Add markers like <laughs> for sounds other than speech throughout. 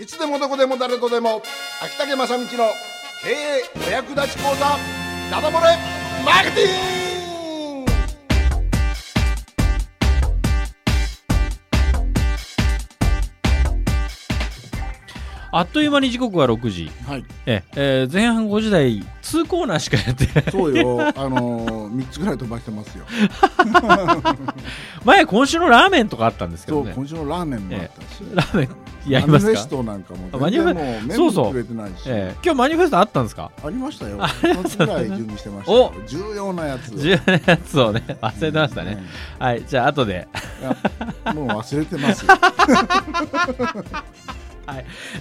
いつでもどこでも誰とでも。秋竹正道の経営お役立ち講座。ダダ漏れ。マーケティング。あっという間に時刻は6時。はい。え、えー前半5時台2コーナーしかやってない。そうよ。あのー、3つぐらい飛ばしてますよ。前今週のラーメンとかあったんですけどね。今週のラーメンもあったし、ラーメンやりますか？マニフェストなんかもあマニフェ全然もうメそうそうモくれてないし。えー今日マニフェストあったんですか？ありましたよ。あ一つぐらい準備してました。よお！重要なやつ重要なやつをね忘れてましたね、はいじゃあ後で。もう忘れてますよ <laughs>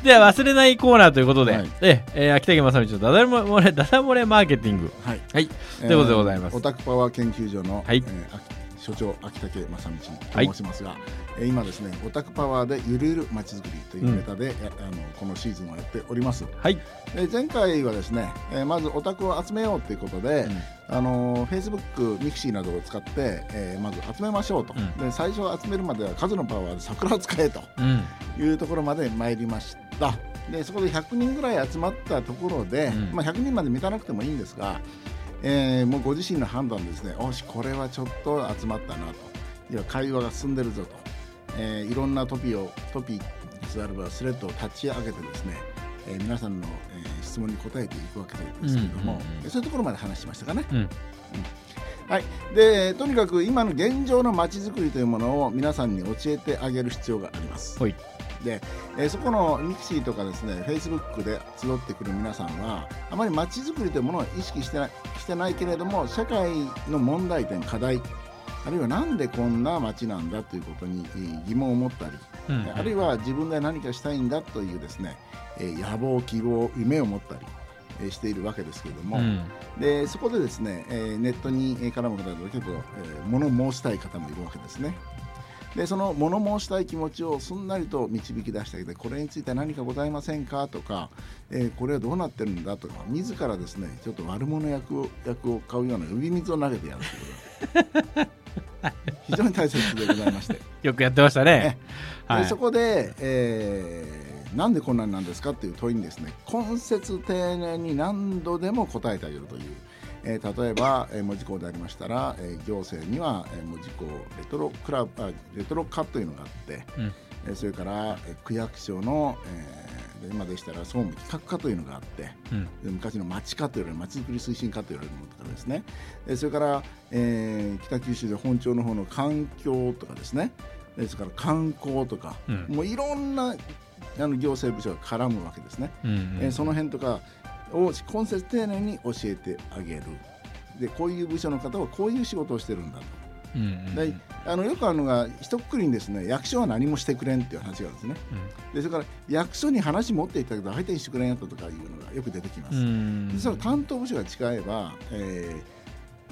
では忘れないコーナーということで、はい。ええー秋竹正道のダダ漏れダダ漏れマーケティング。はい。はい。ということでございます。オタクパワー研究所の、はい。えー秋所長秋竹正道と申しますが、えー今ですねオタクパワーでゆるゆるまちづくりというネタで、やあのこのシーズンをやっております。はい、で前回はですね、えーまずオタクを集めようということで、あのフェイスブックミクシーなどを使って、えーまず集めましょうと、うん。で最初集めるまでは数のパワーでサクラを使えとうん。いうところまで参りました。でそこで100人ぐらい集まったところで、うん。まあ、100人まで満たなくてもいいんですが、えーもうご自身の判断ですね。よしこれはちょっと集まったなと。要は会話が進んでるぞと、えーいろんなトピをトピックスあるいはスレッドを立ち上げてですね、えー皆さんの、えー質問に答えていくわけですけれども、そういうところまで話しましたかね？うん。はい、でとにかく今の現状のまちづくりというものを皆さんに教えてあげる必要があります。はい。で、えーそこのミクシーとかですね、フェイスブックで集ってくる皆さんは、あまりまちづくりというものを意識してないしてないけれども、社会の問題点、課題、あるいはなんでこんな街なんだということにえー疑問を持ったり、うん。あるいは自分で何かしたいんだというですね、えー野望、希望、夢を持ったり、えーしているわけですけれども、うん。でそこでですね、えーネットにえー絡む方で結構、えー物申したい方もいるわけですね。でその物申したい気持ちをすんなりと導き出してあげてこれについて何かございませんかとか、えーこれはどうなってるんだとか自らですねちょっと悪者役を役を買うような呼び水を投げてやるということ。が <laughs> <laughs> 非常に大切でございまして、<laughs> よくやってましたね。はい。でそこで、えーなんでこんなんなんですかっていう問いにですね根節丁寧に何度でも答えてあげるという、えー例えば、えー文字工でありましたら、えー行政には、えー文字工レトロクラブあレトロ課というのがあって、うん。えーそれから、えー区役所の、えーで今でしたら総務企画課というのがあって、うん。で昔の町課というより町づくり推進課と言われるものとかですね。えーそれから、えー北九州で本庁の方の環境とかですね。えーそれから観光とか、うん。もういろんなあの行政部署が絡むわけですね、うんうんえーその辺とかを根節丁寧に教えてあげる。でこういう部署の方はこういう仕事をしてるんだとうんうんであのよくあるのが一括りにですね役所は何もしてくれんっていう話があるんですね。でそれから役所に話持っていったけど相手にしてくれんやったとかいうのがよく出てきます、うん。実は担当部署が違えば、えー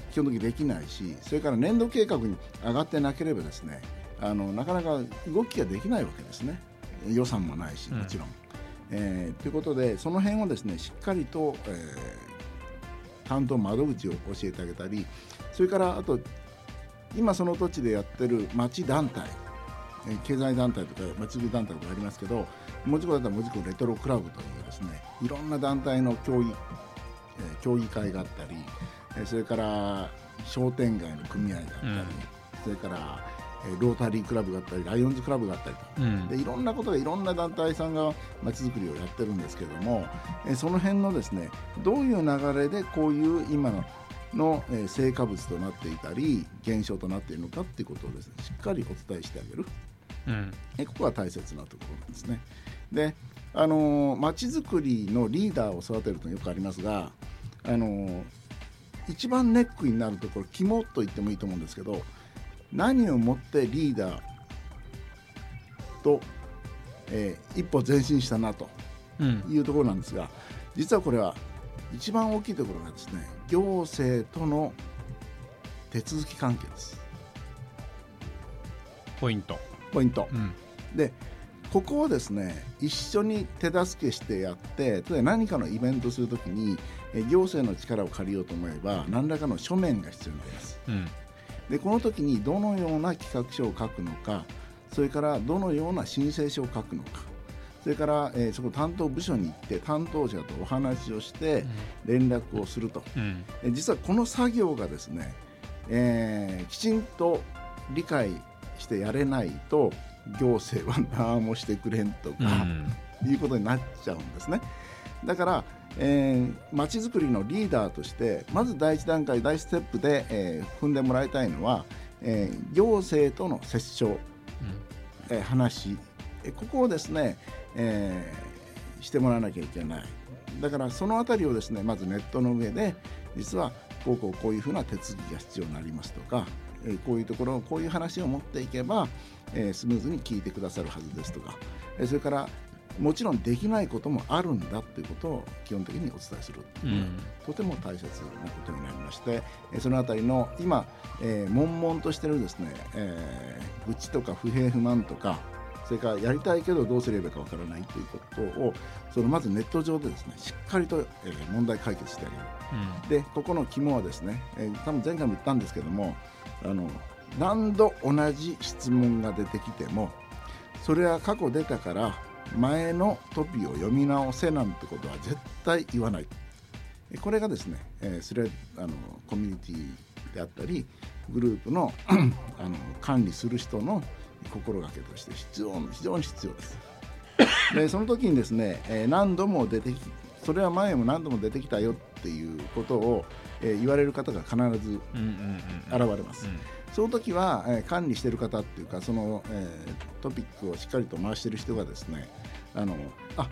基本的にできないしそれから年度計画に上がってなければですねあのなかなか動きができないわけですね。予算もないしもちろん。えーということでその辺をですねしっかりと、えー担当窓口を教えてあげたりそれからあと今その土地でやってる町団体えー経済団体とか町づくり団体とかありますけどもちろんだったらもちろんレトロクラブというですねいろんな団体の協議、えー協議会があったり、えーそれから商店街の組合があったり、うん。それから、えーロータリークラブがあったりライオンズクラブがあったりと。うん。でいろんなことがいろんな団体さんがまちづくりをやってるんですけれども、えーその辺のですねどういう流れでこういう今のの、えー成果物となっていたり現象となっているのかっていうことをですねしっかりお伝えしてあげる。うんえここが大切なところなんですね。で、あのまちづくりのリーダーを育てるとよくありますが、あのー一番ネックになるところ肝と言ってもいいと思うんですけど何をもってリーダーと、えー一歩前進したなとうんいうところなんですが実はこれは一番大きいところがですね行政との手続き関係です。ポイント。ポイント。うん。でここをですね一緒に手助けしてやって例えば何かのイベントするときにえ行政の力を借りようと思えば何らかの書面が必要になります。うん。でこの時にどのような企画書を書くのかそれからどのような申請書を書くのかそそれから、えーそこ担当部署に行って担当者とお話をして連絡をすると、うん。え実はこの作業がですね、えーきちんと理解してやれないと行政は何もしてくれんとか、うん。いうことになっちゃうんですね。だから、えー、町づくりのリーダーとしてまず第一段階第一ステップで、えー踏んでもらいたいのは、えー行政との折衝、えー話えーここをですね、えーしてもらわなきゃいけない。だからそのあたりをですねまずネットの上で実はこうこうこういうふうな手続きが必要になりますとか、えーこういうところこういう話を持っていけば、えースムーズに聞いてくださるはずですとか、えーそれからもちろんできないこともあるんだということを基本的にお伝えするうん。とても大切なことになりまして、えーそのあたりの今、えー悶々としてるですね、えー愚痴とか不平不満とかそれからやりたいけどどうすればいいかわからないということをそのまずネット上でですねしっかりと、えー問題解決してあげる。でここの肝はですね、えー多分前回も言ったんですけどもあの何度同じ質問が出てきてもそれは過去出たから前のトピを読み直せなんてことは絶対言わない。えこれがですね、えースレッあのコミュニティであったりグループの <clears throat> あの管理する人の心がけとして必要非常に必要です。でその時にですね、えー何度も出てきそれは前も何度も出てきたよっていうことを、えー言われる方が必ず現れます。その時は、えー管理している方っていうかその、えートピックをしっかりと回している人がですねあのあ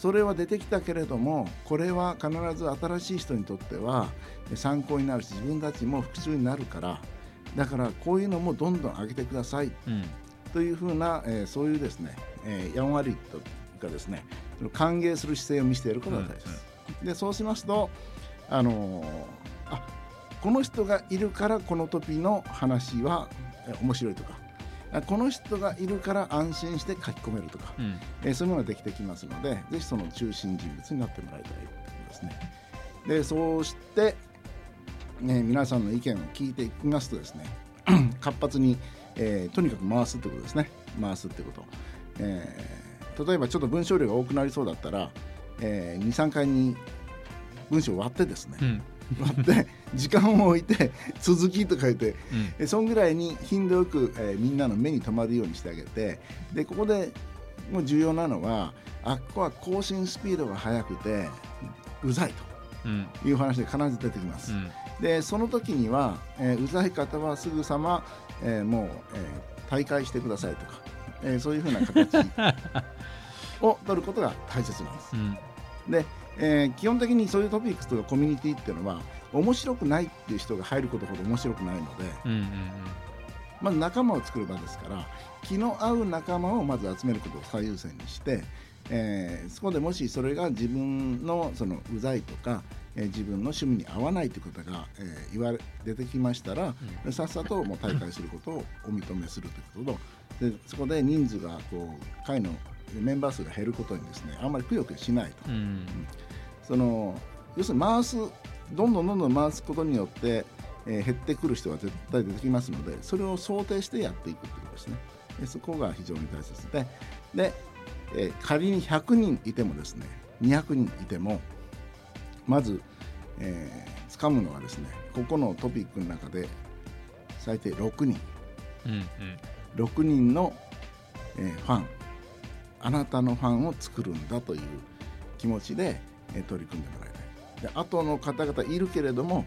それは出てきたけれどもこれは必ず新しい人にとってはえー参考になるし自分たちも復習になるからだからこういうのもどんどん上げてくださいうんというふうな、えーそういうですね、えーやんわりとかですね歓迎する姿勢を見せていることが大事です。でそうしますとあのーあこの人がいるからこの時の話はえー面白いとかあこの人がいるから安心して書き込めるとか、うんえーそういうものができてきますのでぜひその中心人物になってもらいたいですね。でそうして、ね、皆さんの意見を聞いていきますとですね <clears throat> 活発に、えーとにかく回すってことですね。回すってこと、えー例えばちょっと文章量が多くなりそうだったら、え23回に文章を割ってですね、うん。割って時間を置いて <laughs> 続きと書いてうん。えそんぐらいに頻度よく、えーみんなの目に留まるようにしてあげてでここでもう重要なのはあっこは更新スピードが速くてうざいうん。という話で必ず出てきます。うんでその時には、えーうざい方はすぐさま、えーもう、えー退会してくださいとか、えーそういうふうな形 <laughs> を取ることが大切なんです。うんで、えー基本的にそういうトピックスとかコミュニティっていうのは面白くないっていう人が入ることほど面白くないのでうんうんまず仲間を作る場ですから気の合う仲間をまず集めることを最優先にして、えーそこでもしそれが自分のそのうざいとか、えー自分の趣味に合わないということが、えー言われ出てきましたら、さっさともう大会することをお認めするということとでそこで人数がこう会のメンバー数が減ることにですねあんまりくよくよしないと。うん。その要するに回すどんどんどんどん回すことによって、えー減ってくる人は絶対出てきますのでそれを想定してやっていくということですね。でそこが非常に大切でで、えー仮に100人いてもですね200人いてもまず、えー掴むのはですねここのトピックの中で最低6人。うんうん。6人の、えーファン。あなたのファンを作るんだという気持ちで、えー取り組んでもらいたい。で後の方々いるけれども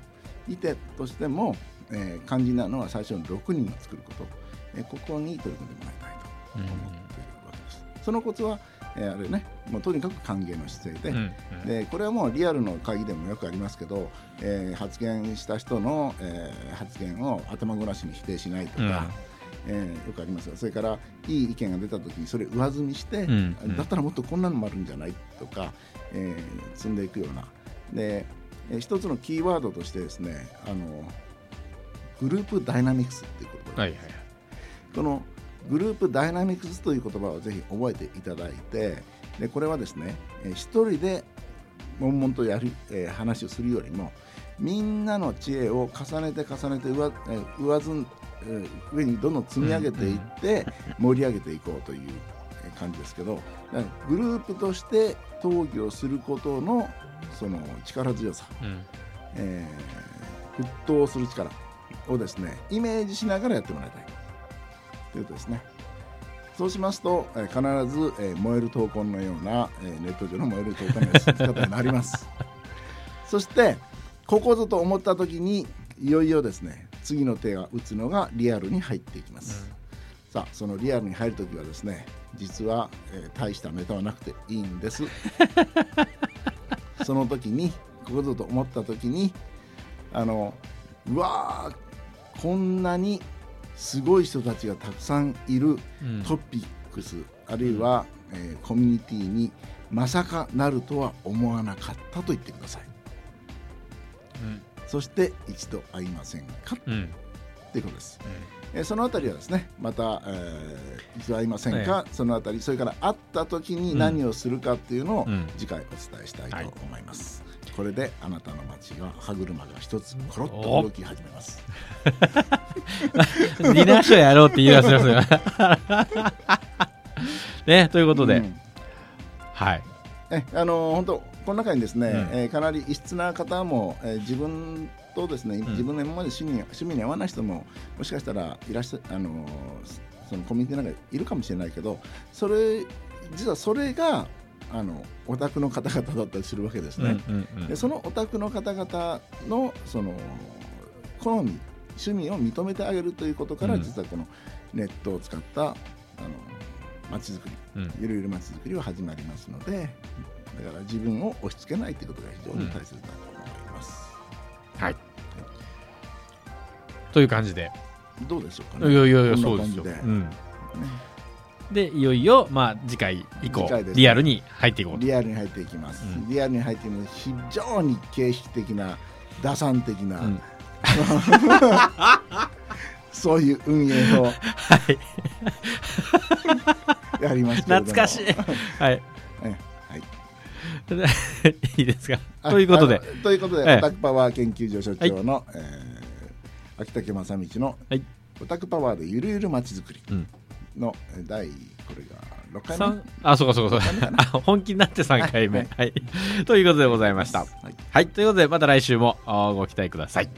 いてとしても、えー肝心なのは最初に6人を作ること、えーここに取り組んでもらいたいと思ってそのコツは、えーあれねもうとにかく歓迎の姿勢で、うんうん。でこれはもうリアルの会議でもよくありますけど、えー発言した人の、えー発言を頭ごなしに否定しないとか、えーよくありますよ。それからいい意見が出た時にそれ上積みして、んうん。だったらもっとこんなのもあるんじゃないとか、えー積んでいくような。で、えー一つのキーワードとしてですねあのグループダイナミクスっていう言葉がはいはいはい。このグループダイナミクスという言葉をぜひ覚えていただいてでこれはですねえー一人で悶々とやる、えー話をするよりもみんなの知恵を重ねて重ねて上,、えー上ずんえー上にどんどん積み上げていって盛り上げていこうという、感じですけどグループとして討議をすることのその力強さ、うん。えー沸騰する力をですねイメージしながらやってもらいたいということですね。そうしますと、えー必ず、えー燃える闘魂のような、えーネット上の燃える闘魂のような姿になります。<laughs> そしてここぞと思った時にいよいよですね次の手が打つのがリアルに入っていきます、さあそのリアルに入る時はですね実は、えー大したネタはなくていいんです。<laughs> その時にここぞと思った時にあのうわーこんなにすごい人たちがたくさんいるうん。トピックス、あるいは、えーコミュニティにまさかなるとは思わなかったと言ってください。うん。そして一度会いませんかうんうんっていうことです、えーそのあたりはですねまた、えー一度会いませんか、そのあたりそれから会った時に何をするかっていうのをうん。次回お伝えしたいと思います、これであなたの街が歯車が一つコロッと動き始めます。<laughs> ディナーショーやろうって言い出しますよ。<laughs> ね、ということで、うん。はい。えあの本当この中にですね、うん。えーかなり異質な方も、えー自分とですね、自分の今まで趣味に趣味に合わない人ももしかしたらいらっしゃあのそのコミュニティの中にいるかもしれないけどそれ実はそれがあのオタクの方々だったりするわけですね。うんうんうんでそのオタクの方々のその好み趣味を認めてあげるということから、うん。実はこのネットを使ったあの街づくりうん。ゆるゆる街づくりは始まりますのでだから自分を押し付けないということが非常に大切だと。思いという感じで。どうでしょういかねやいやいや、こんそうですよ。うんで、いよいよ、まあ、次回以降ねリアルに入っていこうと。リアルに入っていきます、うんリアルに入っていきます非常に形式的な打算的な、うん <laughs> そういう運営を <laughs> はい。やりますけれども懐かしい。<laughs> はい。えはいいいですか？あということでということで、えクパワー研究所所長の、えー秋竹正道の、はいオタクパワーでゆるゆるまちづくりうんの、えー第これが6回目？三？あ、そうかそうかそうか。<laughs> あ本気になって3回目。はい。<laughs> ということでございました。はいはい。ということで、また来週もあご期待ください。